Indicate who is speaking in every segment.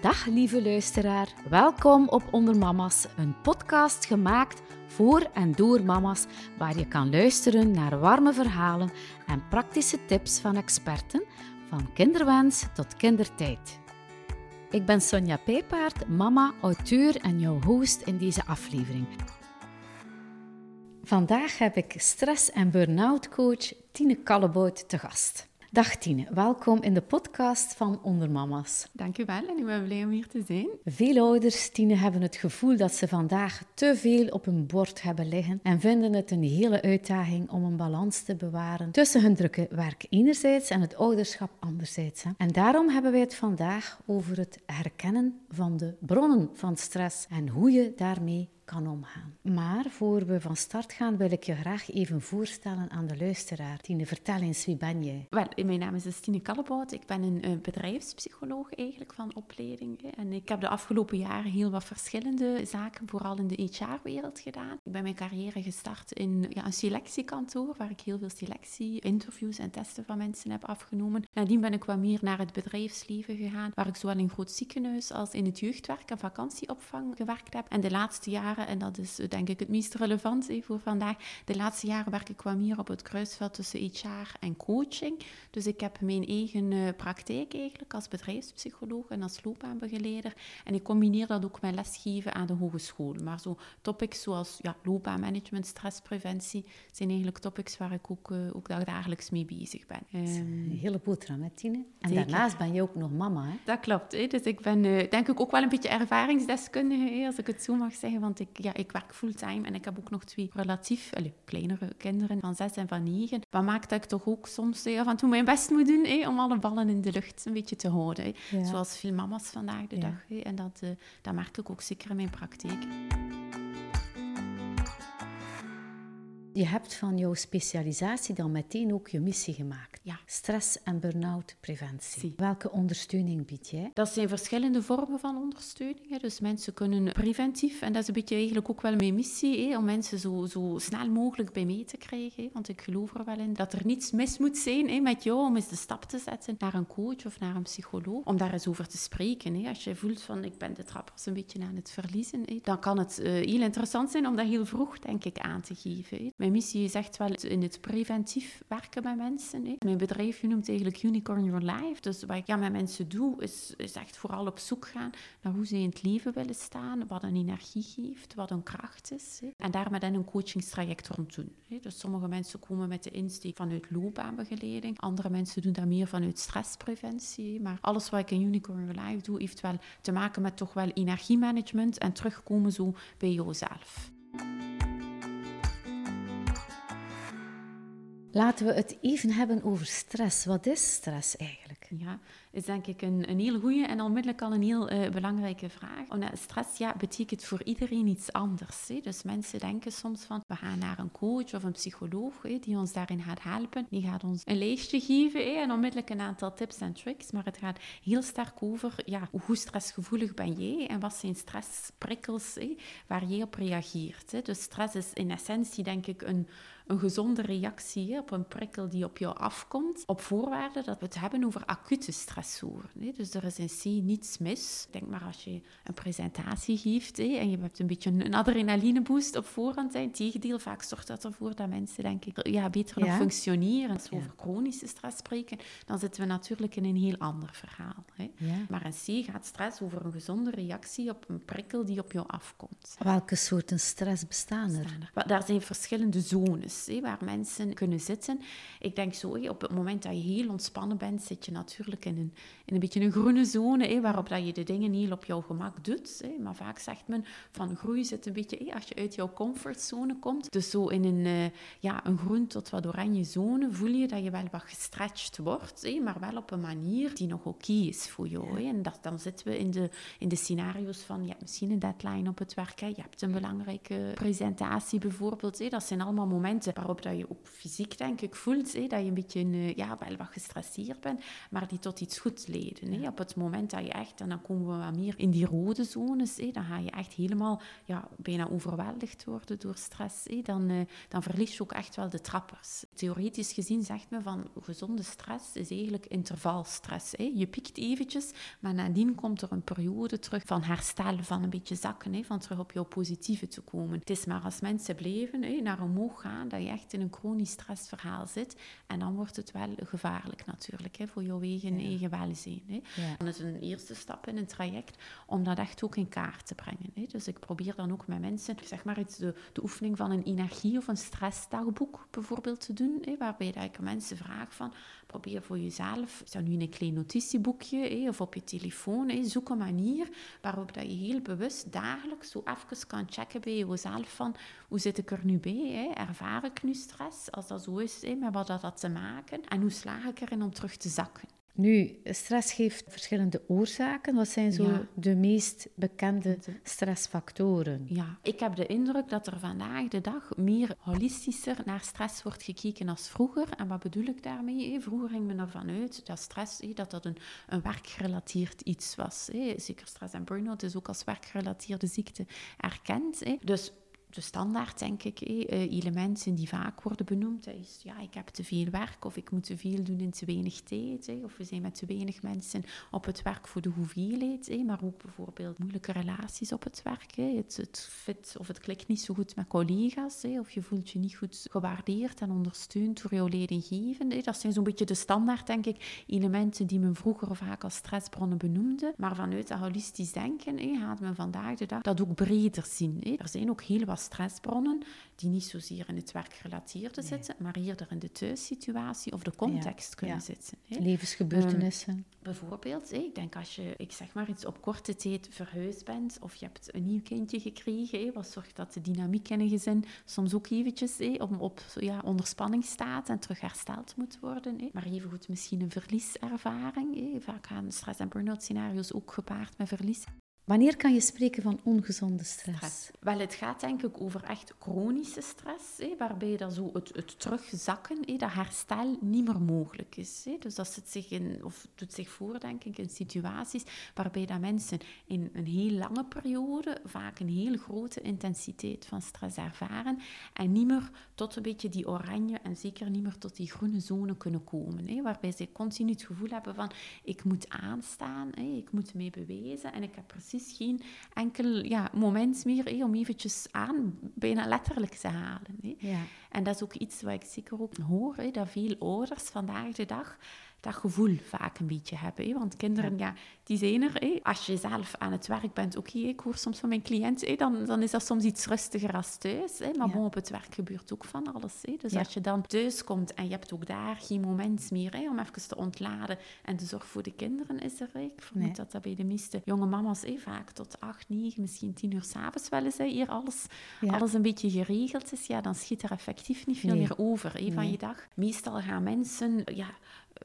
Speaker 1: Dag lieve luisteraar, welkom op Onder Mama's, een podcast gemaakt voor en door mama's, waar je kan luisteren naar warme verhalen en praktische tips van experten, van kinderwens tot kindertijd. Ik ben Sonja Pijpaard, mama, auteur en jouw host in deze aflevering. Vandaag heb ik stress- en burn-out coach Tine Kallebout te gast. Dag Tine, welkom in de podcast van Onder Mama's.
Speaker 2: Dank u wel en ik ben blij om hier te zijn.
Speaker 1: Veel ouders, Tine, hebben het gevoel dat ze vandaag te veel op hun bord hebben liggen en vinden het een hele uitdaging om een balans te bewaren tussen hun drukke werk enerzijds en het ouderschap anderzijds. En daarom hebben wij het vandaag over het herkennen van de bronnen van stress en hoe je daarmee kan omgaan. Maar voor we van start gaan, wil ik je graag even voorstellen aan de luisteraar. Tine, vertel eens, wie ben jij?
Speaker 2: Wel, mijn naam is dus Tine Kallebout. Ik ben een, een bedrijfspsycholoog eigenlijk van opleiding. En ik heb de afgelopen jaren heel wat verschillende zaken, vooral in de HR-wereld gedaan. Ik ben mijn carrière gestart in ja, een selectiekantoor, waar ik heel veel selectie, interviews en testen van mensen heb afgenomen. Nadien ben ik wat meer naar het bedrijfsleven gegaan, waar ik zowel in een groot ziekenhuis als in het jeugdwerk en vakantieopvang gewerkt heb. En de laatste jaren en dat is eh, denk ik het meest relevant voor vandaag. De laatste jaren werk ik kwam meer op het kruisveld tussen HR en coaching. Dus ik heb mijn eigen uh, praktijk eigenlijk als bedrijfspsycholoog en als loopbaanbegeleider. En ik combineer dat ook met lesgeven aan de hogeschool. Maar zo topics zoals ja, loopbaanmanagement, stresspreventie, zijn eigenlijk topics waar ik ook, uh, ook dagelijks mee bezig ben.
Speaker 1: Um, een hele boterham, hè, Tine? En daarnaast ben je ook nog mama, hè?
Speaker 2: Dat klopt. Hè? Dus ik ben denk ik ook wel een beetje ervaringsdeskundige, als ik het zo mag zeggen. Want ik ja, ik werk fulltime en ik heb ook nog twee relatief allez, kleinere kinderen van zes en van negen. Wat maakt dat ik toch ook soms af en toe mijn best moet doen om alle ballen in de lucht een beetje te houden. Zoals veel mama's vandaag de dag. En dat, dat merk ik ook zeker in mijn praktijk.
Speaker 1: Je hebt van jouw specialisatie dan meteen ook je missie gemaakt.
Speaker 2: Ja.
Speaker 1: Stress- en burn-out preventie. Welke ondersteuning bied jij?
Speaker 2: Dat zijn verschillende vormen van ondersteuning. Dus mensen kunnen preventief, en dat is een beetje eigenlijk ook wel mijn missie, om mensen zo, zo snel mogelijk bij mee te krijgen. Want ik geloof er wel in dat er niets mis moet zijn met jou om eens de stap te zetten naar een coach of naar een psycholoog. Om daar eens over te spreken. Als je voelt van ik ben de trappers een beetje aan het verliezen, dan kan het eh, heel interessant zijn om dat heel vroeg, denk ik, aan te geven. Mijn missie is echt wel in het preventief werken bij mensen. Hè. Mijn bedrijf noemt eigenlijk Unicorn Your Life. Dus wat ik ja, met mensen doe, is, is echt vooral op zoek gaan naar hoe ze in het leven willen staan, wat een energie geeft, wat een kracht is. Hè. En daar met een coachingstraject rond doen. Hè. Dus sommige mensen komen met de insteek vanuit loopbaanbegeleiding, andere mensen doen dat meer vanuit stresspreventie. Maar alles wat ik in Unicorn Your Life doe, heeft wel te maken met toch wel energiemanagement en terugkomen zo bij jezelf.
Speaker 1: Laten we het even hebben over stress. Wat is stress eigenlijk?
Speaker 2: Ja, is denk ik een, een heel goede en onmiddellijk al een heel uh, belangrijke vraag. Stress ja, betekent voor iedereen iets anders. Hè? Dus mensen denken soms van, we gaan naar een coach of een psycholoog die ons daarin gaat helpen. Die gaat ons een lijstje geven en onmiddellijk een aantal tips en tricks. Maar het gaat heel sterk over, ja, hoe stressgevoelig ben jij en wat zijn stressprikkels waar jij op reageert. Hè? Dus stress is in essentie denk ik een een gezonde reactie hè, op een prikkel die op jou afkomt, op voorwaarde dat we het hebben over acute stressoren. Hè. Dus er is in C niets mis. Denk maar als je een presentatie geeft hè, en je hebt een beetje een adrenalineboost op voorhand. Hè. Tegendeel, vaak zorgt dat ervoor dat mensen denk ik, ja, beter nog functioneren. Als we over chronische stress spreken, dan zitten we natuurlijk in een heel ander verhaal. Hè. Maar in C gaat stress over een gezonde reactie op een prikkel die op jou afkomt.
Speaker 1: Welke soorten stress bestaan er? Bestaan
Speaker 2: er? Daar zijn verschillende zones waar mensen kunnen zitten. Ik denk zo, op het moment dat je heel ontspannen bent, zit je natuurlijk in een, in een beetje een groene zone, waarop dat je de dingen heel op jouw gemak doet. Maar vaak zegt men van groei zit een beetje als je uit jouw comfortzone komt. Dus zo in een, uh, ja, een groen tot wat oranje zone voel je dat je wel wat gestretched wordt, maar wel op een manier die nog oké is voor jou. En dat, dan zitten we in de, in de scenario's van, ja, misschien een deadline op het werk, je hebt een belangrijke presentatie bijvoorbeeld. Dat zijn allemaal momenten waarop dat je ook fysiek, denk ik, voelt dat je een beetje uh, ja, wel wat gestresseerd bent, maar die tot iets goeds leiden. Op het moment dat je echt, en dan komen we wat meer in die rode zones, dan ga je echt helemaal ja, bijna overweldigd worden door stress. Dan, uh, dan verlies je ook echt wel de trappers. theoretisch gezien zegt men van gezonde stress is eigenlijk intervalstress. Je piekt eventjes, maar nadien komt er een periode terug van herstel, van een beetje zakken, van terug op jouw positieve te komen. Het is maar als mensen blijven naar omhoog gaan, dat je echt in een chronisch stressverhaal zit. En dan wordt het wel gevaarlijk natuurlijk hè, voor jouw eigen, ja. eigen welzijn. Hè. Ja. Dan is een eerste stap in een traject om dat echt ook in kaart te brengen. Hè. Dus ik probeer dan ook met mensen, zeg maar, iets de, de oefening van een energie- of een stressdagboek bijvoorbeeld te doen, hè, waarbij dat ik mensen vraag van, probeer voor jezelf, is dat nu in een klein notitieboekje hè, of op je telefoon, hè, zoek een manier waarop dat je heel bewust dagelijks zo even kan checken bij jezelf van, hoe zit ik er nu bij? Hè? Ervaar ik nu stress? Als dat zo is, met wat dat had te maken? En hoe slaag ik erin om terug te zakken?
Speaker 1: Nu, stress heeft verschillende oorzaken. Wat zijn zo de meest bekende stressfactoren?
Speaker 2: Ja, ik heb de indruk dat er vandaag de dag meer holistischer naar stress wordt gekeken als vroeger. En wat bedoel ik daarmee? Vroeger ging men ervan uit dat stress dat dat een, een werkgerelateerd iets was. Zeker stress en burn-out is ook als werkgerelateerde ziekte erkend. Dus de standaard, denk ik, eh, elementen die vaak worden benoemd. is, ja, ik heb te veel werk of ik moet te veel doen in te weinig tijd. of we zijn met te weinig mensen op het werk voor de hoeveelheid. maar ook bijvoorbeeld moeilijke relaties op het werk. Het, het fit of het klikt niet zo goed met collega's. of je voelt je niet goed gewaardeerd en ondersteund door jouw leidinggevende. Dat zijn zo'n beetje de standaard, denk ik, elementen die men vroeger vaak als stressbronnen benoemde. Maar vanuit dat holistisch denken gaat men vandaag de dag dat ook breder zien. Er zijn ook heel wat stressbronnen die niet zozeer in het werkgerelateerde zitten, maar eerder in de thuissituatie of de context kunnen zitten.
Speaker 1: Hè. Levensgebeurtenissen. Um,
Speaker 2: bijvoorbeeld, ik denk als je, ik zeg maar iets, op korte tijd verhuisd bent of je hebt een nieuw kindje gekregen, hè, wat zorgt dat de dynamiek in een gezin soms ook eventjes hè, op, op ja, onder spanning staat en terug hersteld moet worden. Hè. Maar evengoed misschien een verlieservaring. Hè. Vaak gaan stress- en burn-out scenario's ook gepaard met verlies.
Speaker 1: Wanneer kan je spreken van ongezonde stress?
Speaker 2: Wel, het gaat denk ik over echt chronische stress, hé, waarbij dat zo het, het terugzakken, dat herstel niet meer mogelijk is. Dus dat zit zich in, of doet zich voor, denk ik, in situaties waarbij dat mensen in een heel lange periode vaak een heel grote intensiteit van stress ervaren en niet meer tot een beetje die oranje en zeker niet meer tot die groene zone kunnen komen. Waarbij ze continu het gevoel hebben van ik moet aanstaan, ik moet mee bewijzen en ik heb precies geen enkel ja, moment meer om eventjes aan, bijna letterlijk te halen. Ja. En dat is ook iets wat ik zeker ook hoor, dat veel ouders vandaag de dag dat gevoel vaak een beetje hebben. Hè? Want kinderen, ja. die zijn er. Hè? Als je zelf aan het werk bent, oké, ik hoor soms van mijn cliënt, hè, dan, dan is dat soms iets rustiger als thuis. Hè? Maar bon, op het werk gebeurt ook van alles. Hè? Dus als je dan thuis komt en je hebt ook daar geen moment meer hè, om even te ontladen en de zorg voor de kinderen is er. Hè? Ik vermoed dat dat bij de meeste jonge mama's hè, vaak tot acht, negen, misschien tien uur s'avonds wel eens hè, hier alles, alles een beetje geregeld is. Ja, dan schiet er effectief niet veel meer over hè, van je dag. Meestal gaan mensen... Ja,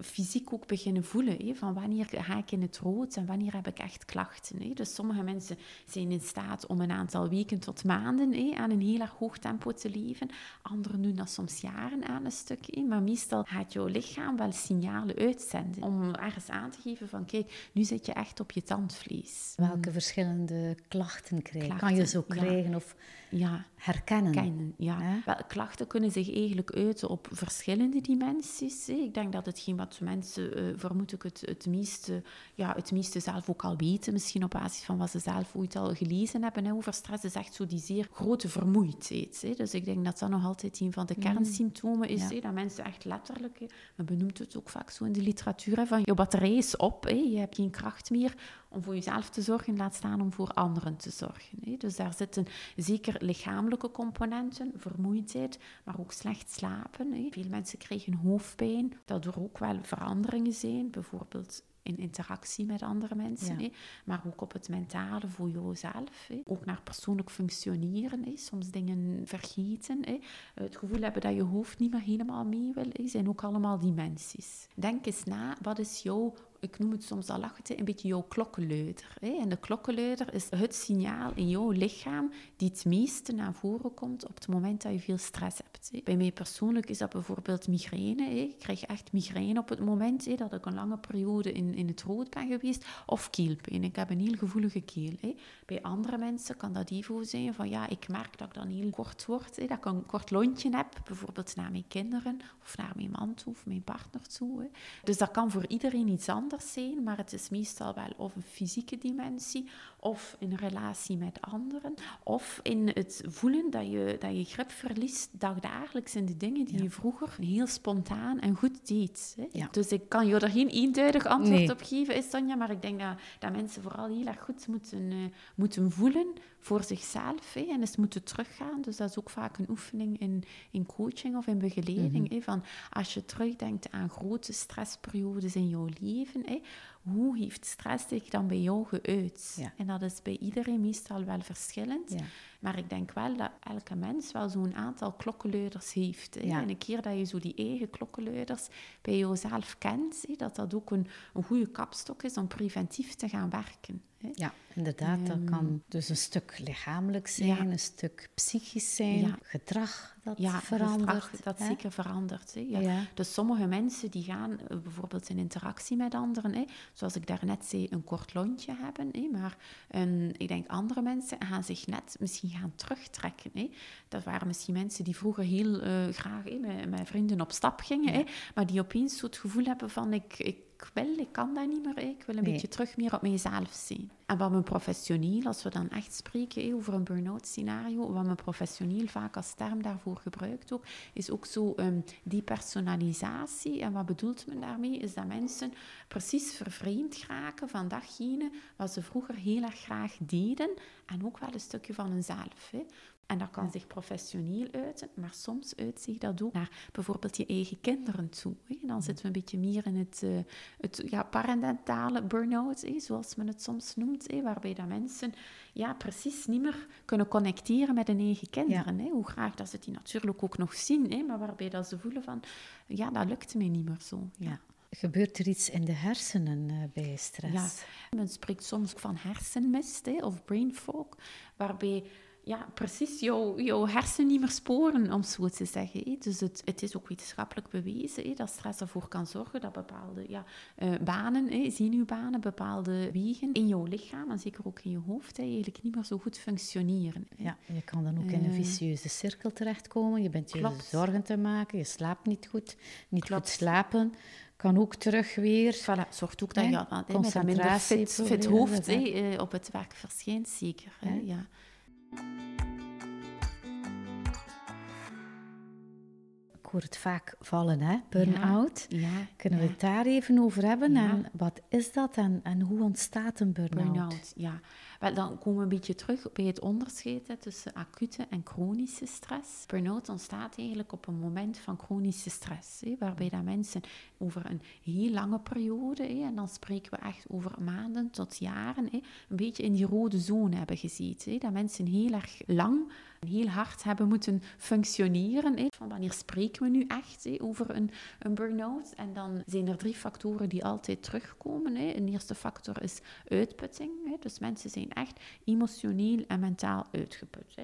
Speaker 2: fysiek ook beginnen voelen. Hè, van wanneer ga ik in het rood en wanneer heb ik echt klachten. Hè. Dus sommige mensen zijn in staat om een aantal weken tot maanden hè, aan een heel erg hoog tempo te leven. Anderen doen dat soms jaren aan een stuk. Maar meestal gaat jouw lichaam wel signalen uitzenden om ergens aan te geven van kijk, nu zit je echt op je tandvlees.
Speaker 1: Welke verschillende klachten krijg je? Kan je zo krijgen of ja. herkennen?
Speaker 2: ja. Wel, klachten kunnen zich eigenlijk uiten op verschillende dimensies. Ik denk dat hetgeen wat mensen, uh, vermoed ik, het, het, meeste, ja, het meeste zelf ook al weten, misschien op basis van wat ze zelf ooit al gelezen hebben hè, over stress, is echt zo die zeer grote vermoeidheid. Hè. Dus ik denk dat dat nog altijd een van de mm. kernsymptomen is, hè, dat mensen echt letterlijk, hè, men benoemt het ook vaak zo in de literatuur, hè, van je batterij is op, hè, je hebt geen kracht meer om voor jezelf te zorgen, laat staan om voor anderen te zorgen. Hè. Dus daar zitten zeker lichamelijke componenten, vermoeidheid, maar ook slecht slapen. Hè. Veel mensen krijgen hoofdpijn, dat er ook wel veranderingen zijn, bijvoorbeeld in interactie met andere mensen, maar ook op het mentale voor jezelf. Hè. Ook naar persoonlijk functioneren, hè. soms dingen vergeten. Hè. Het gevoel hebben dat je hoofd niet meer helemaal mee wil, hè. zijn ook allemaal dimensies. Denk eens na, wat is jouw ik noem het soms al lachen, een beetje jouw klokkenluider. Hè? En de klokkenluider is het signaal in jouw lichaam die het meeste naar voren komt op het moment dat je veel stress hebt. Bij mij persoonlijk is dat bijvoorbeeld migraine. Hè? Ik krijg echt migraine op het moment hè, dat ik een lange periode in, in het rood ben geweest. Of keelpijn. Ik heb een heel gevoelige keel. Hè? Bij andere mensen kan dat even zijn van ja, ik merk dat ik dan heel kort word. Hè? Dat ik een kort lontje heb, bijvoorbeeld naar mijn kinderen of naar mijn man toe of mijn partner toe. Dus dat kan voor iedereen iets anders zijn, maar het is meestal wel of een fysieke dimensie, of in relatie met anderen, of in het voelen dat je, dat je grip verliest dagdagelijks in de dingen die je vroeger heel spontaan en goed deed. Hè? Ja. Dus ik kan je er geen eenduidig antwoord op geven, is Sonja, maar ik denk dat, dat mensen vooral heel erg goed moeten, uh, moeten voelen voor zichzelf en eens moeten teruggaan. Dus dat is ook vaak een oefening in, in coaching of in begeleiding. hè, van als je terugdenkt aan grote stressperiodes in jouw leven, hè, hoe heeft stress zich dan bij jou geuit? En dat is bij iedereen meestal wel verschillend. Ja. Maar ik denk wel dat elke mens wel zo'n aantal klokkenluiders heeft. En een keer dat je zo die eigen klokkenluiders bij jezelf kent, dat dat ook een, een goede kapstok is om preventief te gaan werken.
Speaker 1: Ja, inderdaad. Dat ehm, kan dus een stuk lichamelijk zijn, een stuk psychisch zijn, gedrag dat ja, verandert.
Speaker 2: dat zeker verandert. Hè. Ja. Dus sommige mensen die gaan eh, bijvoorbeeld in interactie met anderen, hè, zoals ik daarnet zei, een kort lontje hebben. Hè, maar um, ik denk andere mensen gaan zich net misschien gaan terugtrekken. Hè. Dat waren misschien mensen die vroeger heel uh, graag hè, met, met, vrienden op stap gingen, hè, maar die opeens zo het gevoel hebben van ik, ik ik wil, ik kan dat niet meer. Ik wil een beetje terug meer op mezelf zien. En wat mijn professioneel, als we dan echt spreken over een burn-out scenario, wat mijn professioneel vaak als term daarvoor gebruikt ook, is ook zo um, die personalisatie. En wat bedoelt men daarmee? Is dat mensen precies vervreemd raken van datgene wat ze vroeger heel erg graag deden en ook wel een stukje van hunzelf. Hè. En dat kan zich professioneel uiten, maar soms uitzicht dat ook naar bijvoorbeeld je eigen kinderen toe. Hè. Dan zitten we een beetje meer in het, uh, het ja, parentale burn-out, hè, zoals men het soms noemt, hè, waarbij dat mensen ja, precies niet meer kunnen connecteren met hun eigen kinderen. Hè. Hoe graag dat ze die natuurlijk ook nog zien, hè, maar waarbij dat ze voelen van, ja, dat lukt mij niet meer zo. Ja.
Speaker 1: Gebeurt er iets in de hersenen uh, bij stress? Ja,
Speaker 2: men spreekt soms van hersenmist hè, of brain fog, waarbij ja, precies jouw, jouw hersen niet meer sporen, om zo te zeggen. Dus het, het is ook wetenschappelijk bewezen dat stress ervoor kan zorgen dat bepaalde ja, uh, banen, zenuwbanen, bepaalde wegen in jouw lichaam, en zeker ook in je hoofd, eigenlijk niet meer zo goed functioneren.
Speaker 1: Ja, je kan dan ook in een eh, vicieuze cirkel terechtkomen. Je bent je zorgen te maken, je slaapt niet goed, niet goed slapen kan ook terug weer.
Speaker 2: Voilà, zorgt ook dat je ja, met een minder fit, fit hoofd op het werk verschijnt, zeker. Ja.
Speaker 1: Ik hoor het vaak vallen, hè? Burn-out. Ja, Kunnen we het daar even over hebben? En wat is dat en, en hoe ontstaat een burn-out? Burn-out,
Speaker 2: ja. Wel, dan komen we een beetje terug bij het onderscheid tussen acute en chronische stress. Burn-out ontstaat eigenlijk op een moment van chronische stress, hè, waarbij dat mensen over een heel lange periode, hè, en dan spreken we echt over maanden tot jaren, een beetje in die rode zone hebben gezeten. Dat mensen heel erg lang heel hard hebben moeten functioneren. Van wanneer spreken we nu echt over een, een burn-out? En dan zijn er drie factoren die altijd terugkomen. Een eerste factor is uitputting. Dus mensen zijn echt emotioneel en mentaal uitgeput.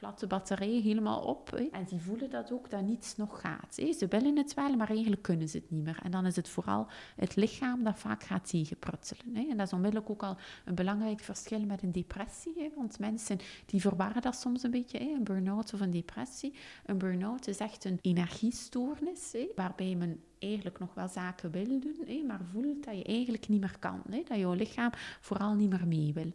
Speaker 2: Platte batterij helemaal op. En die voelen dat ook, dat niets nog gaat. Ze willen het wel, maar eigenlijk kunnen ze het niet meer. En dan is het vooral het lichaam dat vaak gaat tegenprutselen. En dat is onmiddellijk ook al een belangrijk verschil met een depressie. Want mensen die verwarren dat soms een beetje, een burn-out of een depressie. Een burn-out is echt een energiestoornis, waarbij men eigenlijk nog wel zaken wil doen, maar voelt dat je eigenlijk niet meer kan. Dat jouw lichaam vooral niet meer mee wil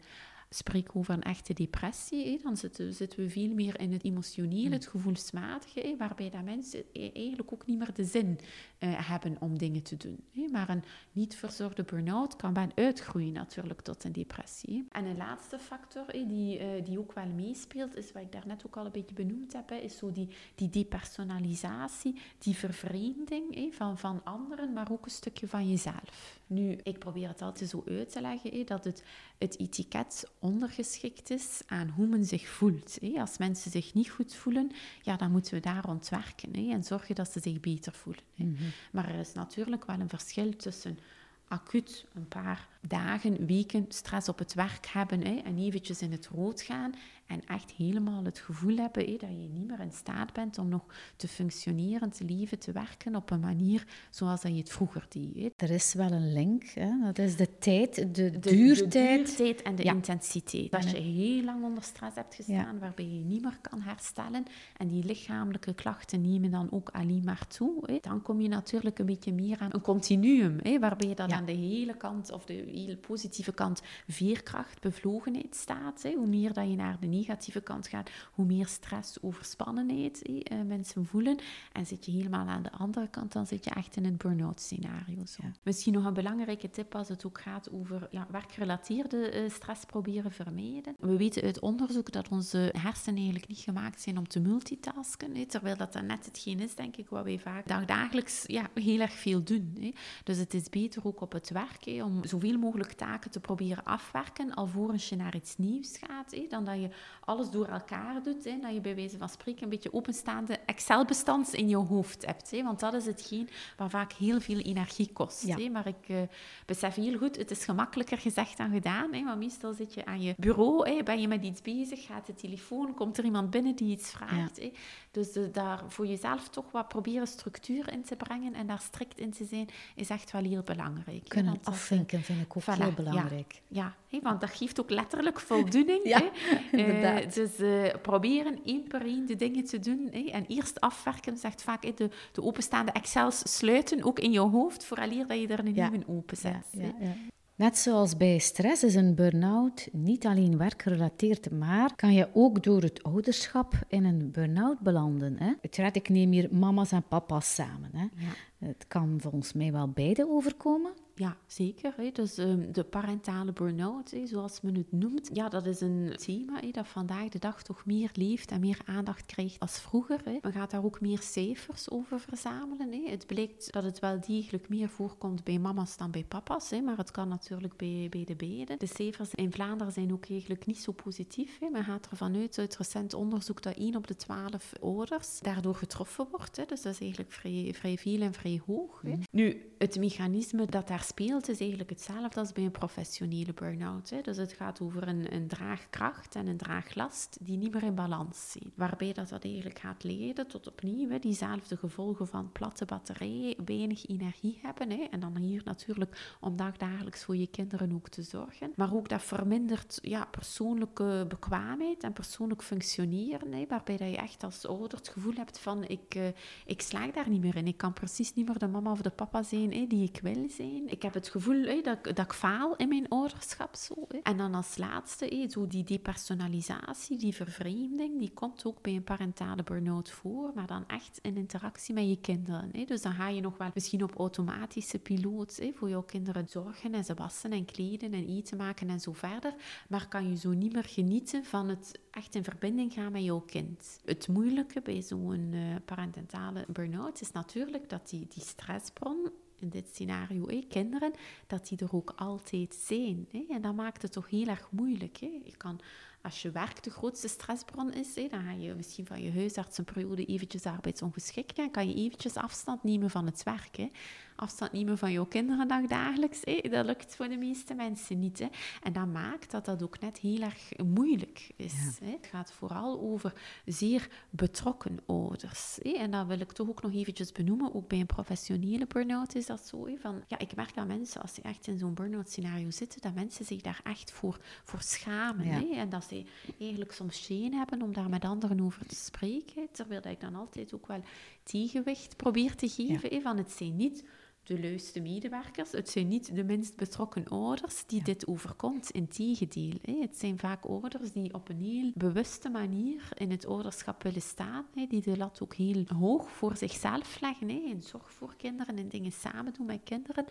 Speaker 2: spreken over een echte depressie, dan zitten, zitten, we veel meer in het emotionele, het gevoelsmatige, waarbij dat mensen e-, eigenlijk ook niet meer de zin uh, hebben om dingen te doen. Maar een niet verzorgde burn-out kan wel uitgroeien natuurlijk tot een depressie. En een laatste factor die, uh, die ook wel meespeelt, is wat ik daarnet ook al een beetje benoemd heb, is zo die, die depersonalisatie, die vervreemding van, van anderen, maar ook een stukje van jezelf. Nu, ik probeer het altijd zo uit te leggen, dat het, het etiket ondergeschikt is aan hoe men zich voelt. Als mensen zich niet goed voelen, ja, dan moeten we daar ontwerken en zorgen dat ze zich beter voelen. Mhm. Maar er is natuurlijk wel een verschil tussen acuut een paar dagen, weken stress op het werk hebben hè, en eventjes in het rood gaan en echt helemaal het gevoel hebben dat je niet meer in staat bent om nog te functioneren, te leven, te werken op een manier zoals dat je het vroeger deed.
Speaker 1: Er is wel een link, hè? dat is de tijd, de,
Speaker 2: De-
Speaker 1: duurtijd.
Speaker 2: De duurtijd en de
Speaker 1: Ja.
Speaker 2: intensiteit. Als je heel lang onder stress hebt gestaan, waarbij je niet meer kan herstellen, en die lichamelijke klachten nemen dan ook alleen maar toe, dan kom je natuurlijk een beetje meer aan een continuum, waarbij je dan
Speaker 1: Ja.
Speaker 2: aan de hele kant, of de hele positieve kant, veerkracht, bevlogenheid staat. Hoe meer dat je naar de negatieve kant gaat, hoe meer stress, overspannenheid eh, mensen voelen. En zit je helemaal aan de andere kant, dan zit je echt in het burn-out scenario. Zo.
Speaker 1: Ja.
Speaker 2: Misschien nog een belangrijke tip als het ook gaat over ja, werkgerelateerde eh, stress proberen vermijden. We weten uit onderzoek dat onze hersenen eigenlijk niet gemaakt zijn om te multitasken. Terwijl dat dan net hetgeen is, denk ik, wat wij vaak dagdagelijks ja, heel erg veel doen. Hè. Dus het is beter ook op het werk hè, om zoveel mogelijk taken te proberen afwerken alvorens je naar iets nieuws gaat. Hè, dan dat je alles door elkaar doet. Hè, dat je bij wijze van spreken een beetje openstaande Excel-bestands in je hoofd hebt. Hè, want dat is hetgeen waar vaak heel veel energie kost.
Speaker 1: Ja.
Speaker 2: Hè. Maar ik eh, besef heel goed, het is gemakkelijker gezegd dan gedaan. Hè, want meestal zit je aan je bureau, hè, ben je met iets bezig, gaat de telefoon, komt er iemand binnen die iets vraagt. Hè. Dus daar voor jezelf toch wat proberen structuur in te brengen en daar strikt in te zijn, is echt wel heel belangrijk. hè.
Speaker 1: Kunnen
Speaker 2: Want dat, eh,
Speaker 1: afvinken vind ik ook
Speaker 2: voilà,
Speaker 1: heel
Speaker 2: ja.
Speaker 1: belangrijk.
Speaker 2: ja, hè, want dat geeft ook letterlijk voldoening.
Speaker 1: Ja,
Speaker 2: hè. Eh,
Speaker 1: inderdaad.
Speaker 2: dus eh, proberen één per één de dingen te doen. Hè, en eerst afwerken, zegt vaak hè, de, de openstaande Excels sluiten, ook in je hoofd, vooraleer dat je er een
Speaker 1: Ja.
Speaker 2: nieuwe openzet.
Speaker 1: Ja, ja, ja. Net zoals bij stress is een burn-out niet alleen werkgerelateerd, maar kan je ook door het ouderschap in een burn-out belanden. Hè? Uiteraard, ik neem hier mama's en papa's samen. Hè?
Speaker 2: Ja.
Speaker 1: Het kan volgens mij wel beide overkomen.
Speaker 2: Ja, zeker. Hè. Dus ehm, de parentale burn-out, hè, zoals men het noemt, ja, dat is een thema hè, dat vandaag de dag toch meer leeft en meer aandacht krijgt als vroeger. Hè. Men gaat daar ook meer cijfers over verzamelen. Hè. Het blijkt dat het wel degelijk meer voorkomt bij mama's dan bij papa's, hè, maar het kan natuurlijk bij, bij de beiden. De cijfers in Vlaanderen zijn ook eigenlijk niet zo positief. Hè. Men gaat ervan uit, uit recent onderzoek, dat 1 op de 12 ouders daardoor getroffen wordt. Hè. Dus dat is eigenlijk vrij, vrij veel en vrij hoog. Hè. Nu, het mechanisme dat daar speelt is eigenlijk hetzelfde als bij een professionele burn-out. Hè. Dus het gaat over een, een draagkracht en een draaglast die niet meer in balans zijn. Waarbij dat, dat eigenlijk gaat leiden tot opnieuw hè, diezelfde gevolgen van platte batterijen, weinig energie hebben. Hè. En dan hier natuurlijk om dagdagelijks voor je kinderen ook te zorgen. Maar ook dat vermindert ja, persoonlijke bekwaamheid en persoonlijk functioneren. Hè, waarbij dat je echt als ouder het gevoel hebt van ik, eh, ik slaag daar niet meer in. Ik kan precies niet meer de mama of de papa zijn hè, die ik wil zijn. Ik heb het gevoel dat, ik- dat faal in mijn ouderschap. Zo. En dan als laatste, zo die depersonalisatie, die vervreemding, die komt ook bij een parentale burn-out voor, maar dan echt in interactie met je kinderen. Dus dan ga je nog wel misschien op automatische piloot voor jouw kinderen zorgen en ze wassen en kleden en eten maken en zo verder. Maar kan je zo niet meer genieten van het echt in verbinding gaan met jouw kind. Het moeilijke bij zo'n eh, parentale burn-out is natuurlijk dat die, die stressbron in dit scenario, hè, kinderen, dat die er ook altijd zijn. En dat maakt het toch heel erg moeilijk. Hè? Je kan, als je werk de grootste stressbron is, dan ga je misschien van je huisarts een periode eventjes arbeidsongeschikt en kan je eventjes afstand nemen van het werk. Afstand nemen van jouw kinderen dagdagelijks, dat lukt voor de meeste mensen niet. En dat maakt dat dat ook net heel erg moeilijk is. Het gaat vooral over zeer betrokken ouders. En dat wil ik toch ook nog eventjes benoemen. Ook bij een professionele burn-out is dat zo. Van, ja, ik merk dat mensen, als ze echt in zo'n burn-out scenario zitten, dat mensen zich daar echt voor, voor schamen.
Speaker 1: Ja.
Speaker 2: En dat ze eigenlijk soms shame hebben om daar met anderen over te spreken. Terwijl ik dan altijd ook wel tegenwicht probeer te geven. Van het zijn niet de leukste medewerkers. Het zijn niet de minst betrokken ouders die dit overkomt. Integendeel, hè. het zijn vaak ouders die op een heel bewuste manier in het ouderschap willen staan. Hè. Die de lat ook heel hoog voor zichzelf leggen. Hè. En zorg voor kinderen en dingen samen doen met kinderen.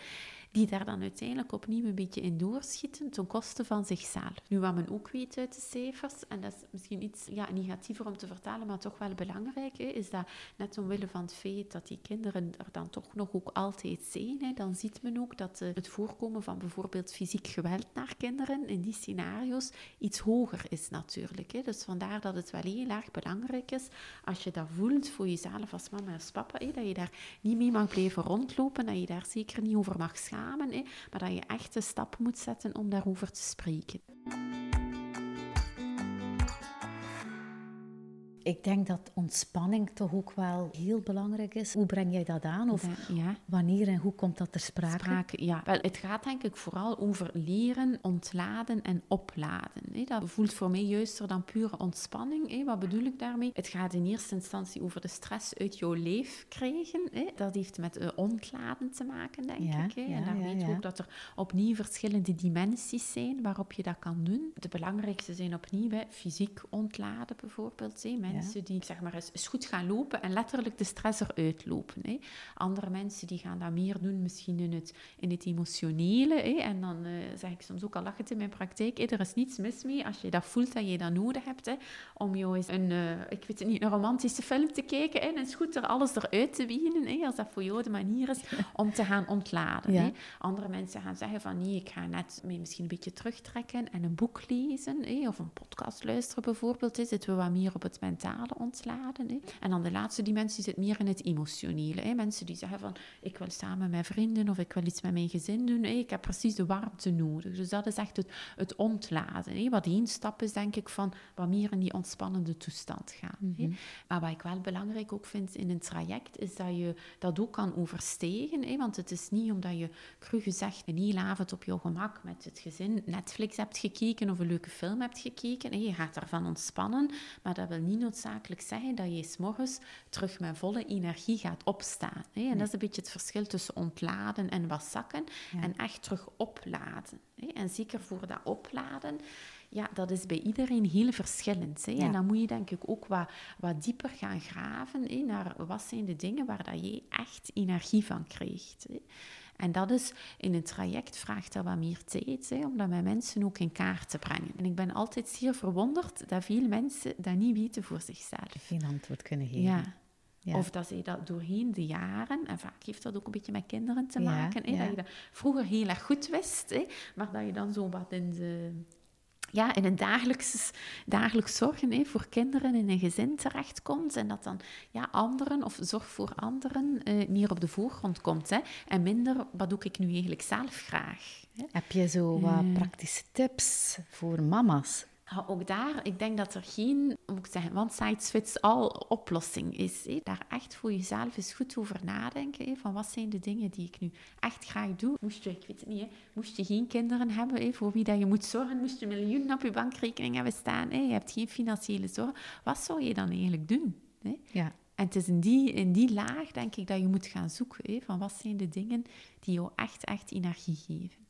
Speaker 2: Die daar dan uiteindelijk opnieuw een beetje in doorschieten ten koste van zichzelf. Nu, wat men ook weet uit de cijfers, en dat is misschien iets ja, negatiever om te vertellen, maar toch wel belangrijk, hè, is dat net omwille van het feit dat die kinderen er dan toch nog ook altijd dan ziet men ook dat uh, het voorkomen van bijvoorbeeld fysiek geweld naar kinderen in die scenario's iets hoger is natuurlijk. Hè. Dus vandaar dat het wel heel erg belangrijk is als je dat voelt voor jezelf als mama en als papa, hè, dat je daar niet mee mag blijven rondlopen, dat je daar zeker niet over mag schamen, hè, maar dat je echt een stap moet zetten om daarover te spreken.
Speaker 1: Ik denk dat ontspanning toch ook wel heel belangrijk is. Hoe breng jij dat aan? Of ja. wanneer en hoe komt dat ter sprake?
Speaker 2: sprake ja, wel, het gaat denk ik vooral over leren, ontladen en opladen. Dat voelt voor mij juister dan pure ontspanning. Wat bedoel ik daarmee? Het gaat in eerste instantie over de stress uit jouw leef krijgen. Dat heeft met eh, ontladen te maken, denk ik. En dan weet je ook dat er opnieuw verschillende dimensies zijn waarop je dat kan doen. De belangrijkste zijn opnieuw fysiek ontladen bijvoorbeeld. Mensen die zeg maar eens, goed gaan lopen en letterlijk de stress eruit lopen. Hè. Andere mensen die gaan dat meer doen, misschien in het, in het emotionele. Hè. En dan uh, zeg ik soms ook al lachend in mijn praktijk, er is niets mis mee als je dat voelt dat je dat nodig hebt. Hè, om jou eens een, uh, ik weet het niet, een romantische film te kijken hè, en eens goed er alles eruit te wienen. Hè, als dat voor jou de manier is om te gaan ontladen. Hè. Andere mensen gaan zeggen van nee, ik ga net misschien een beetje terugtrekken en een boek lezen. Hè, of een podcast luisteren bijvoorbeeld. Hè, zitten we wat meer op het mentale ontladen. Hè. En dan de laatste dimensie zit meer in het emotionele. Hè. Mensen die zeggen van, ik wil samen met vrienden of ik wil iets met mijn gezin doen. Hè. Ik heb precies de warmte nodig. Dus dat is echt het, het ontladen. Hè. Wat één stap is, denk ik, van wat meer in die ontspannende toestand gaan. hè. Mhm. Maar wat ik wel belangrijk ook vind in een traject, is dat je dat ook kan overstegen. Hè. Want het is niet omdat je, cru gezegd, een hele avond op je gemak met het gezin Netflix hebt gekeken of een leuke film hebt gekeken. Hè. Je gaat daarvan ontspannen, maar dat wil niet noodzakelijk zeggen dat je s morgens terug met volle energie gaat opstaan. Hè? En dat is een beetje het verschil tussen ontladen en wat zakken en echt terug opladen. Hè? En zeker voor dat opladen, ja, dat is bij iedereen heel verschillend. Hè? En dan moet je denk ik ook wat, wat dieper gaan graven hè, naar wat zijn de dingen waar dat je echt energie van krijgt. Hè? En dat is in een traject vraagt dat wat meer tijd, hè, om dat met mensen ook in kaart te brengen. En ik ben altijd zeer verwonderd dat veel mensen dat niet weten voor zichzelf.
Speaker 1: Geen antwoord kunnen geven.
Speaker 2: Ja. Ja. Of dat ze dat doorheen de jaren, en vaak heeft dat ook een beetje met kinderen te maken, hè, dat je dat vroeger heel erg goed wist, hè, maar dat je dan zo wat in de ja, in een dagelijks, dagelijks zorgen hè, voor kinderen in een gezin terechtkomt. En dat dan ja, anderen of zorg voor anderen uh, meer op de voorgrond komt. Hè, en minder, wat doe ik nu eigenlijk zelf graag? Hè?
Speaker 1: Heb je zo wat uh, praktische tips voor mama's?
Speaker 2: Ook daar, ik denk dat er geen, moet ik zeggen, one size fits all oplossing is. Daar echt voor jezelf eens goed over nadenken. Van wat zijn de dingen die ik nu echt graag doe. Moest je, ik weet het niet, moest je geen kinderen hebben voor wie dat je moet zorgen, moest je miljoenen op je bankrekening hebben staan, je hebt geen financiële zorg. Wat zou je dan eigenlijk doen? Ja. En het is in die, in die laag, denk ik, dat je moet gaan zoeken. Van wat zijn de dingen die jou echt, echt energie geven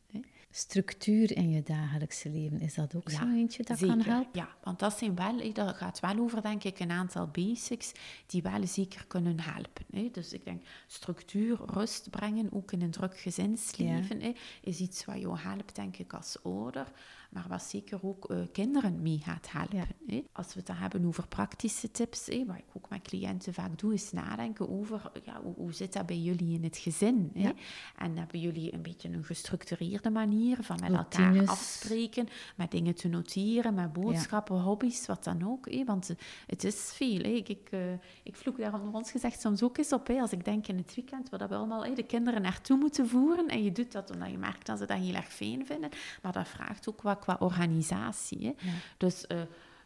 Speaker 1: structuur in je dagelijkse leven. Is dat ook zo eentje dat kan helpen?
Speaker 2: Ja, want dat, zijn wel, dat gaat wel over, denk ik, een aantal basics die wel zeker kunnen helpen. Hè. Dus ik denk, structuur, rust brengen, ook in een druk gezinsleven, hè, is iets wat jou helpt, denk ik, als ouder maar wat zeker ook uh, kinderen mee gaat helpen. Hè? Als we het dan hebben over praktische tips, hè, wat ik ook met cliënten vaak doe, is nadenken over ja, hoe, hoe zit dat bij jullie in het gezin? Hè? En hebben jullie een beetje een gestructureerde manier van met elkaar afspreken, met dingen te noteren, met boodschappen, hobby's, wat dan ook. Hè? Want uh, het is veel. Hè? Ik, ik, uh, ik vloek daar onder ons gezegd soms ook eens op. Hè? Als ik denk in het weekend, waar we allemaal hè, de kinderen naartoe moeten voeren. En je doet dat omdat je merkt dat ze dat heel erg fijn vinden. Maar dat vraagt ook wat qua organisatie. Hè. Dus uh,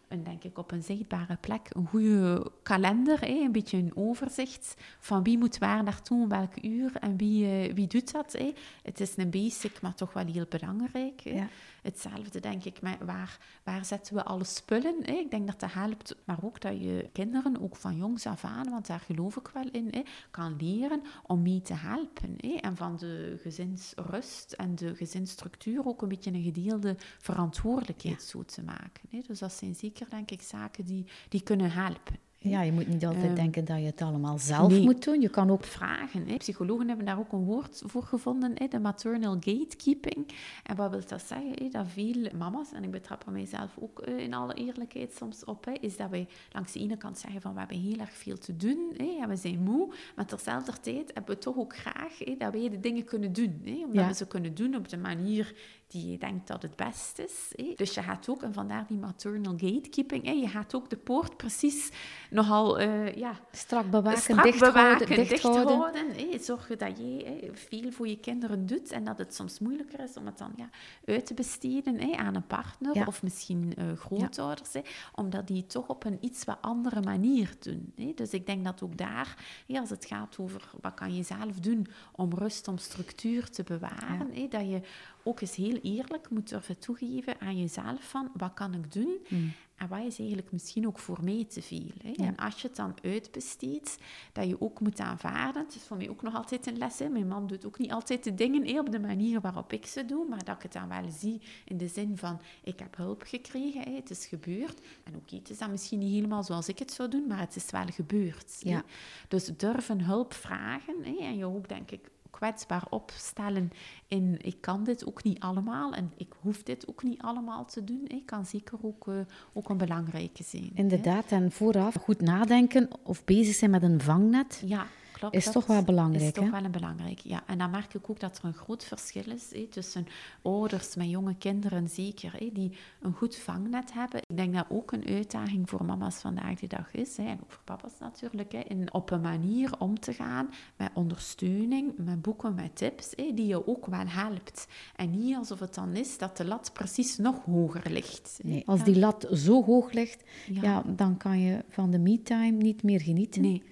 Speaker 2: een, denk ik op een zichtbare plek een goede kalender, hè, een beetje een overzicht van wie moet waar naartoe, welk uur en wie, uh, wie doet dat. Hè. Het is een basic, maar toch wel heel belangrijk. Ja. Hetzelfde denk ik met waar, waar zetten we alle spullen. Hè? Ik denk dat dat helpt, maar ook dat je kinderen, ook van jongs af aan, want daar geloof ik wel in, hè, kan leren om mee te helpen. Hè? En van de gezinsrust en de gezinsstructuur ook een beetje een gedeelde verantwoordelijkheid zo te maken. Hè? Dus dat zijn zeker, denk ik, zaken die, die kunnen helpen.
Speaker 1: Ja, je moet niet altijd ehm, denken dat je het allemaal zelf moet doen. Je kan ook
Speaker 2: vragen. Hè. Psychologen hebben daar ook een woord voor gevonden, hè, de maternal gatekeeping. En wat wil dat zeggen? Hè? Dat veel mama's, en ik betrap er mijzelf ook uh, in alle eerlijkheid soms op, hè, is dat wij langs de ene kant zeggen van we hebben heel erg veel te doen hè, en we zijn moe, maar terzelfde tijd hebben we toch ook graag hè, dat wij de dingen kunnen doen. Hè, omdat we ze kunnen doen op de manier die je denkt dat het best is. Hè. Dus je gaat ook, en vandaar die maternal gatekeeping, hè, je gaat ook de poort precies nogal uh, ja,
Speaker 1: strak bewaken, strak dicht bewaken,
Speaker 2: dicht, dicht houden. hè. Zorgen dat je veel voor je kinderen doet en dat het soms moeilijker is om het dan ja, uit te besteden hè, aan een partner of misschien uh, grootouders, omdat die toch op een iets wat andere manier doen. Hè. Dus ik denk dat ook daar, hè, als het gaat over wat kan je zelf doen om rust, om structuur te bewaren, hè, dat je ook eens heel eerlijk moet durven toegeven aan jezelf van wat kan ik doen mm. en wat is eigenlijk misschien ook voor mij te veel. Hè? En als je het dan uitbesteedt, dat je ook moet aanvaarden. Het is voor mij ook nog altijd een les. Hè? Mijn man doet ook niet altijd de dingen hè, op de manier waarop ik ze doe, maar dat ik het dan wel zie in de zin van ik heb hulp gekregen, hè? het is gebeurd. En oké, het is dan misschien niet helemaal zoals ik het zou doen, maar het is wel gebeurd. Ja. Dus durven hulp vragen hè? en je ook denk ik kwetsbaar opstellen in ik kan dit ook niet allemaal en ik hoef dit ook niet allemaal te doen, Ik kan zeker ook, uh, ook een belangrijke zijn.
Speaker 1: Inderdaad, en vooraf goed nadenken of bezig zijn met een vangnet.
Speaker 2: Ja
Speaker 1: is toch wel belangrijk. Is
Speaker 2: toch wel een belangrijk, ja. En dan merk ik ook dat er een groot verschil is tussen ouders met jonge kinderen, zeker, die een goed vangnet hebben. Ik denk dat ook een uitdaging voor mama's vandaag de dag is, en ook voor papa's natuurlijk, in op een manier om te gaan met ondersteuning, met boeken, met tips, die je ook wel helpt. En niet alsof het dan is dat de lat precies nog hoger ligt.
Speaker 1: Nee, als die lat zo hoog ligt, ja. ja dan kan je van de me-time niet meer genieten.
Speaker 2: Nee.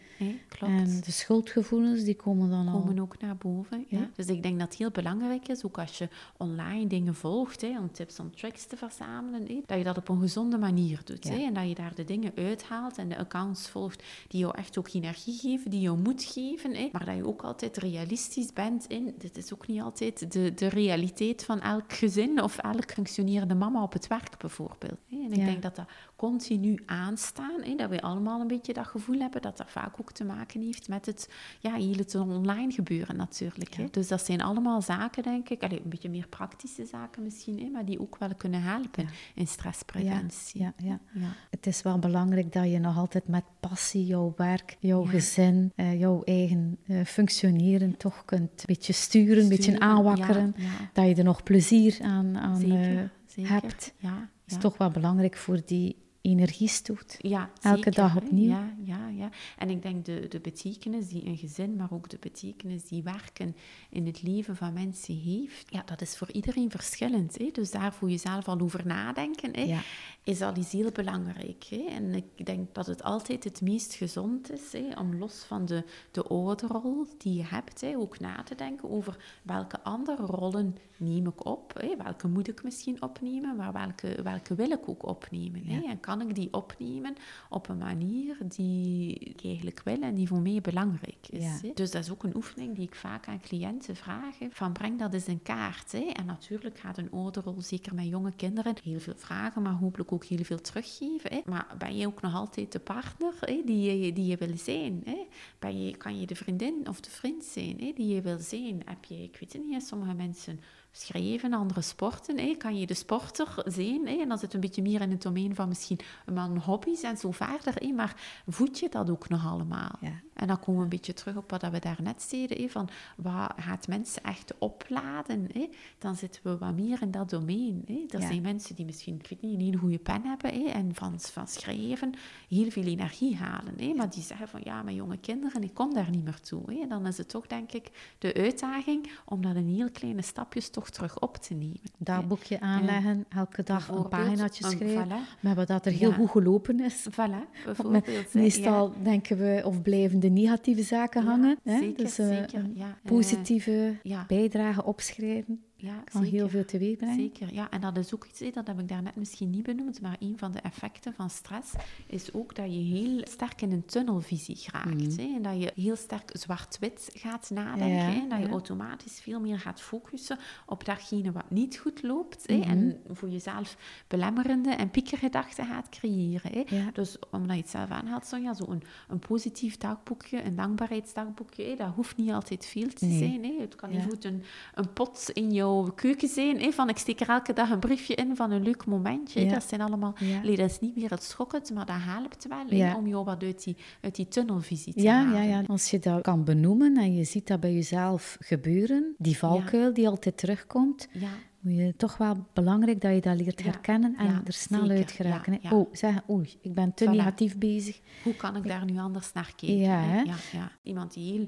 Speaker 2: Klopt.
Speaker 1: En de schuldgevoelens, die komen dan
Speaker 2: komen komen ook naar boven. Ja. Dus ik denk dat het heel belangrijk is, ook als je online dingen volgt, hè, om tips en tricks te verzamelen, hè, dat je dat op een gezonde manier doet. Hè, en dat je daar de dingen uithaalt en de accounts volgt die jou echt ook energie geven, die jou moed geven. Hè, maar dat je ook altijd realistisch bent in, dit is ook niet altijd de, de realiteit van elk gezin of elk functionerende mama op het werk bijvoorbeeld. Hè. En ik denk dat dat continu aanstaan, hè, dat we allemaal een beetje dat gevoel hebben dat dat vaak ook te maken heeft met het ja, heel het online gebeuren natuurlijk. Hè. Dus dat zijn allemaal zaken, denk ik, een beetje meer praktische zaken misschien, hè, maar die ook wel kunnen helpen in stresspreventie.
Speaker 1: Ja, ja, ja, Het is wel belangrijk dat je nog altijd met passie jouw werk, jouw gezin, uh, jouw eigen uh, functioneren toch kunt een beetje sturen, een beetje aanwakkeren. Dat je er nog plezier aan, aan zeker, uh, hebt. Ja, is toch wel belangrijk voor die energiestoot. Ja, Elke dag opnieuw.
Speaker 2: Ja, ja, ja. En ik denk de, de betekenis die een gezin, maar ook de betekenis die werken in het leven van mensen heeft, ja, dat is voor iedereen verschillend. Hè? Dus daar voor jezelf al over nadenken, hè? Ja. is al iets heel belangrijk. Hè? En ik denk dat het altijd het meest gezond is hè? om los van de, de ouderrol die je hebt, hè? ook na te denken over welke andere rollen neem ik op, hè? welke moet ik misschien opnemen, maar welke, welke wil ik ook opnemen. Hè? En kan kan ik die opnemen op een manier die ik eigenlijk wil en die voor mij belangrijk is. Dus dat is ook een oefening die ik vaak aan cliënten vraag. Van breng dat eens in kaart. Hè. En natuurlijk gaat een ouderrol, zeker met jonge kinderen, heel veel vragen, maar hopelijk ook heel veel teruggeven. Hè. Maar ben je ook nog altijd de partner hè, die, je, die je wil zijn? Hè? Ben je, kan je de vriendin of de vriend zijn hè, die je wil zijn? Heb je, ik weet het niet, sommige mensen schrijven, andere sporten. Kan je de sporter zijn? En dan zit een beetje meer in het domein van misschien mijn hobby's en zo verder. Maar voed je dat ook nog allemaal? Ja. En dan komen we een beetje terug op wat we daarnet zeiden. Van wat gaat mensen echt opladen? Hè? Dan zitten we wat meer in dat domein. Hè? Er zijn mensen die misschien, ik weet niet, een hele goede pen hebben hè? en van, van schrijven heel veel energie halen. Hè? Maar die zeggen van ja, mijn jonge kinderen, ik kom daar niet meer toe. Hè? En dan is het toch, denk ik, de uitdaging om dat in heel kleine stapjes toch terug op te nemen.
Speaker 1: Dagboekje aanleggen, elke dag een paginaatje schrijven. Voilà. Maar wat dat er heel goed gelopen is.
Speaker 2: Voilà,
Speaker 1: bijvoorbeeld. Meestal denken we of blijven de negatieve zaken hangen. Hè?
Speaker 2: Zeker,
Speaker 1: dus,
Speaker 2: uh, zeker.
Speaker 1: positieve bijdrage opschrijven.
Speaker 2: Ja,
Speaker 1: kan heel veel teweeg brengen.
Speaker 2: Zeker, ja. En dat is ook iets, dat heb ik daarnet misschien niet benoemd, maar een van de effecten van stress is ook dat je heel sterk in een tunnelvisie geraakt. Mm. En dat je heel sterk zwart-wit gaat nadenken. en dat je automatisch veel meer gaat focussen op datgene wat niet goed loopt. Mm En voor jezelf belemmerende en piekergedachten gaat creëren. Dus omdat je het zelf aanhaalt, Sonja, zo een, een positief dagboekje, een dankbaarheidsdagboekje, dat hoeft niet altijd veel te zijn. Hè. Het kan niet goed een, een pot in jouw keuken zijn, hè, van ik steek er elke dag een briefje in van een leuk momentje. Dat zijn allemaal, ja. dat is niet meer het schokkend, maar dat helpt wel om jou wat uit die, uit die tunnelvisie te
Speaker 1: ja, halen. Ja, ja, als je dat kan benoemen en je ziet dat bij jezelf gebeuren, die valkuil die altijd terugkomt, ja moet je toch wel belangrijk dat je dat leert herkennen en er snel uit geraken. oh, zeggen, oei, ik ben te negatief bezig.
Speaker 2: Hoe kan ik daar nu anders naar kijken? Ja, ja, Iemand die heel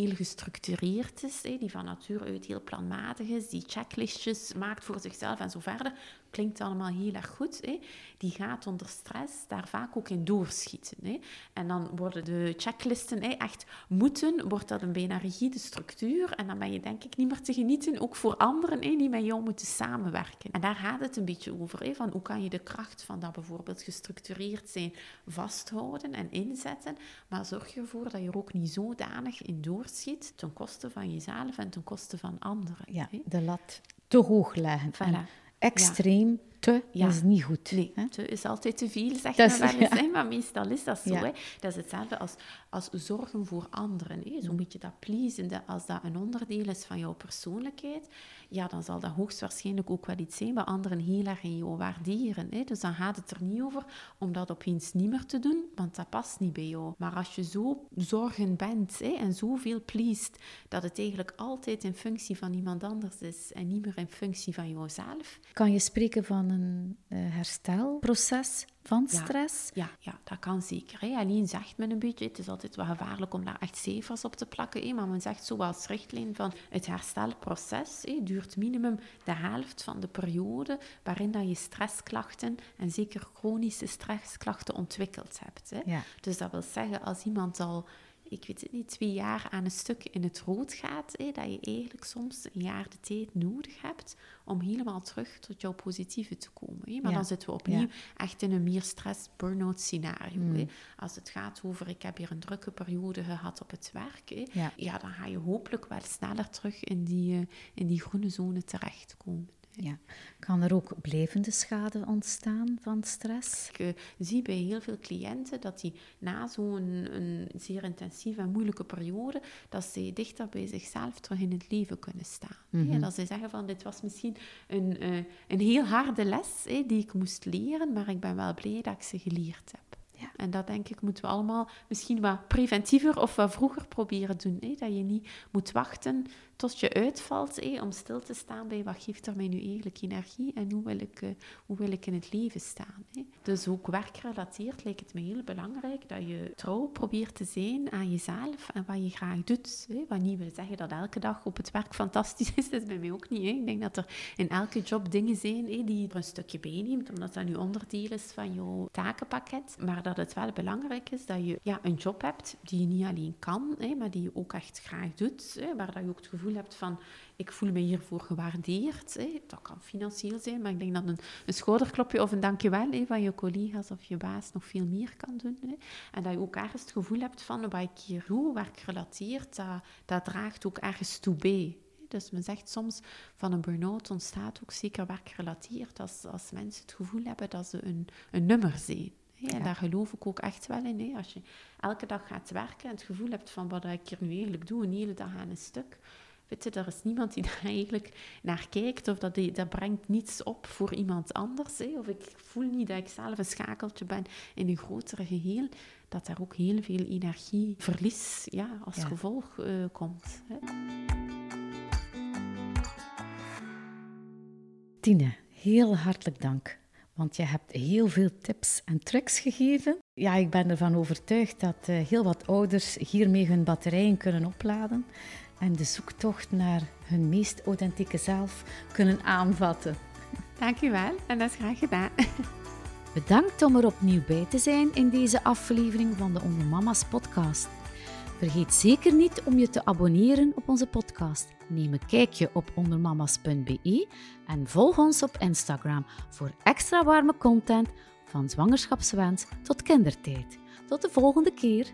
Speaker 2: heel gestructureerd is, die van nature uit heel planmatig is, die checklistjes maakt voor zichzelf en zo verder, klinkt allemaal heel erg goed. Hè? Die gaat onder stress daar vaak ook in doorschieten. Hè? En dan worden de checklisten hè, echt moeten, wordt dat een bijna rigide structuur. En dan ben je denk ik niet meer te genieten, ook voor anderen hè, die met jou moeten samenwerken. En daar gaat het een beetje over. Hè? Van hoe kan je de kracht van dat bijvoorbeeld gestructureerd zijn vasthouden en inzetten. Maar zorg ervoor dat je er ook niet zodanig in doorschiet ten koste van jezelf en ten koste van anderen.
Speaker 1: Ja, de lat te hoog leggen. Voilà extreem te is niet goed.
Speaker 2: Nee, te is altijd te veel, zeg je wel eens. Maar meestal is dat zo. Hè? Dat is hetzelfde als, als zorgen voor anderen. Hè? Zo'n beetje dat pleasende, als dat een onderdeel is van jouw persoonlijkheid, ja, dan zal dat hoogstwaarschijnlijk ook wel iets zijn wat anderen heel erg in jou waarderen. Hè? Dus dan gaat het er niet over om dat opeens niet meer te doen, want dat past niet bij jou. Maar als je zo zorgen bent hè, en zoveel pleest, dat het eigenlijk altijd in functie van iemand anders is en niet meer in functie van jouzelf.
Speaker 1: Kan je spreken van een uh, herstelproces van stress?
Speaker 2: Ja, ja, dat kan zeker. Hè. Alleen zegt men een beetje, het is altijd wel gevaarlijk om daar echt cijfers op te plakken, hè, maar men zegt zo als richtlijn van het herstelproces hè, duurt minimum de helft van de periode waarin dat je stressklachten en zeker chronische stressklachten ontwikkeld hebt. Hè. Dus dat wil zeggen, als iemand al ik weet het niet, twee jaar aan een stuk in het rood gaat, hè, dat je eigenlijk soms een jaar de tijd nodig hebt om helemaal terug tot jouw positieve te komen. Hè. Maar dan zitten we opnieuw echt in een meer stress-burnout scenario. Hè. Mm. Als het gaat over, ik heb hier een drukke periode gehad op het werk, hè, ja. dan ga je hopelijk wel sneller terug in die, uh, in die groene zone terechtkomen.
Speaker 1: Ja. Kan er ook blijvende schade ontstaan van stress?
Speaker 2: Ik uh, zie bij heel veel cliënten dat die na zo'n zeer intensieve en moeilijke periode, dat ze dichter bij zichzelf terug in het leven kunnen staan. Mm dat ze zeggen van, dit was misschien een, uh, een heel harde les die ik moest leren, maar ik ben wel blij dat ik ze geleerd heb. Ja. En dat denk ik moeten we allemaal misschien wat preventiever of wat vroeger proberen doen. Hè? Dat je niet moet wachten tot je uitvalt om stil te staan bij wat geeft er mij nu eigenlijk energie en hoe wil ik, uh, hoe wil ik in het leven staan. Dus ook werkgerelateerd lijkt het me heel belangrijk dat je trouw probeert te zijn aan jezelf en wat je graag doet. Wat niet wil zeggen dat elke dag op het werk fantastisch is, dat is bij mij ook niet. Ik denk dat er in elke job dingen zijn die er een stukje bij neemt, omdat dat nu onderdeel is van jouw takenpakket. Maar dat het wel belangrijk is dat je ja, een job hebt die je niet alleen kan, maar die je ook echt graag doet, waar dat je ook het gevoel hebt van ik voel me hiervoor gewaardeerd. Hè. Dat kan financieel zijn, maar ik denk dat een, een schouderklopje of een dankjewel hè, van je collega's of je baas nog veel meer kan doen. Hè. En dat je ook ergens het gevoel hebt van wat ik hier doe, werkgerelateerd, dat, dat draagt ook ergens toe bij. Dus men zegt soms van een burn-out ontstaat ook zeker werkgerelateerd als, als mensen het gevoel hebben dat ze een, een nummer zijn. En daar geloof ik ook echt wel in. Hè. Als je elke dag gaat werken en het gevoel hebt van wat ik hier nu eigenlijk doe, een hele dag aan een stuk, Weet je, er is niemand die daar eigenlijk naar kijkt of dat, die, dat brengt niets op voor iemand anders. Hè? Of ik voel niet dat ik zelf een schakeltje ben in een grotere geheel. Dat daar ook heel veel energieverlies ja, als gevolg uh, komt. Hè?
Speaker 1: Tine, heel hartelijk dank. Want je hebt heel veel tips en tricks gegeven. Ja, ik ben ervan overtuigd dat uh, heel wat ouders hiermee hun batterijen kunnen opladen en de zoektocht naar hun meest authentieke zelf kunnen aanvatten.
Speaker 2: Dankjewel en dat is graag gedaan.
Speaker 1: Bedankt om er opnieuw bij te zijn in deze aflevering van de Onder Mama's podcast. Vergeet zeker niet om je te abonneren op onze podcast Neem een kijkje op ondermamas.be en volg ons op Instagram voor extra warme content van zwangerschapswens tot kindertijd. Tot de volgende keer.